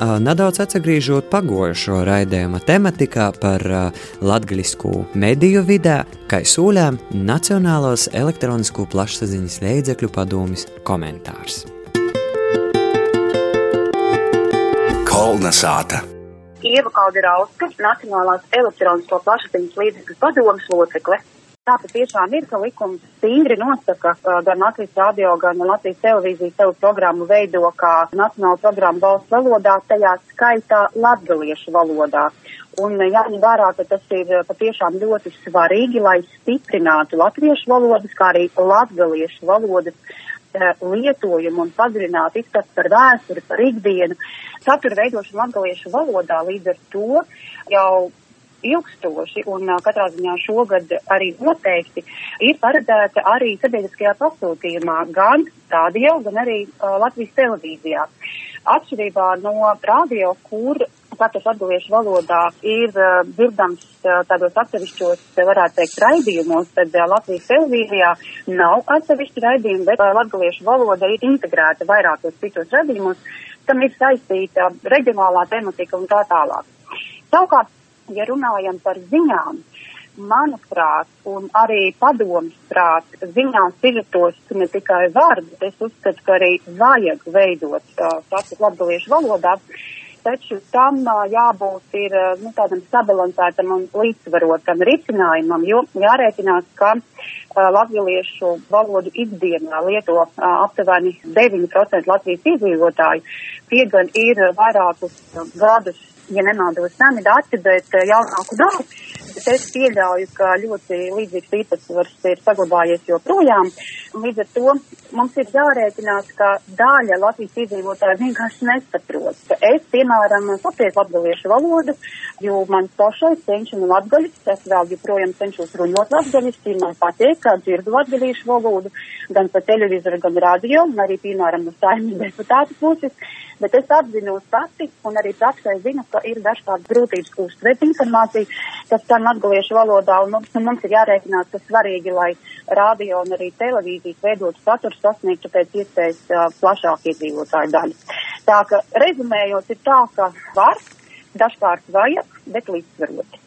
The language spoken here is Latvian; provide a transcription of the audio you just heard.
nedaudz atgriežot pagojušo raidījuma tematikā par latgaļisku mediju vidē, kā sūlēm Nacionālos elektronisko plašsaziņas līdzekļu padomis komentārs. Kolna sāta. Ieva Kalderauska, Nacionālās elektronisko plašsaziņas līdzekļu padomas locekle. Tā patiešām ir, ka likums stingri nosaka, ka gan Latvijas radio, gan Latvijas televīzija savu programmu veido kā nacionālu programmu valsts valodā, tajā skaitā latgaliešu valodā. Un jāņem vērā, ka tas ir patiešām ļoti svarīgi, lai stiprinātu latviešu valodas, kā arī latgaliešu valodas eh, lietojumu un padziļinātu izpratni par vēsturi, par ikdienu. Satura veidošana latgaliešu valodā līdz ar to jau ilgstoši un katrā ziņā šogad arī noteikti ir paredzēta arī sabiedriskajā pasūtījumā gan radio, gan arī Latvijas televīzijā. Atšķirībā no radio, kur katrs atgaliešu valodā ir uh, dzirdams uh, tādos atsevišķos, varētu teikt, raidījumos, tad uh, Latvijas televīzijā nav atsevišķi raidījumi, bet uh, latgaliešu valoda ir integrēta vairākos citos raidījumos, tam ir saistīta reģionālā tematika un tā tālāk. Savukārt ja runājam par ziņām, manuprāt, un arī padomus prāt, ziņās ir tos ne tikai var, bet es uzskatu, ka arī vajag veidot tātad latgaliešu valodā, taču tam jābūt ir nu, tādam sabalansētam un līdzsvarotam risinājumam, jo jārēķinās, ka latgaliešu valodu ikdienā lieto aptuveni 9% Latvijas iedzīvotāju, tie gan ir vairākus gadus ja nemaldos seni dati, bet eh, jaunāku nav. Bet es pieļauju, ka ļoti līdzīgs īpatsvars ir saglabājies joprojām. Līdz ar to mums ir jārēķinās, ka daļa Latvijas iedzīvotāji vienkārši nesaprot. Es, piemēram, saprotu latgaliešu valodu, jo man pašai cenšana latgaļas, es vēl joprojām cenšos runāt latgaļas, ir man patīk, kā dzirdu latgaliešu valodu, gan pa televizoru, gan radio, un arī, piemēram, no saimnes deputātu puses bet es apzinos pati un arī praksē zinu, ka ir dažkārt grūtības uztvert informāciju, kas skan latgaliešu valodā, un mums, un mums ir jārēķinās, ka svarīgi, lai radio un arī televīzijas veidotu saturu sasniegtu pēc iespējas uh, plašāku iedzīvotāju daļu. Tā ka rezumējot ir tā, ka var, dažkārt vajag, bet līdzsvaroti.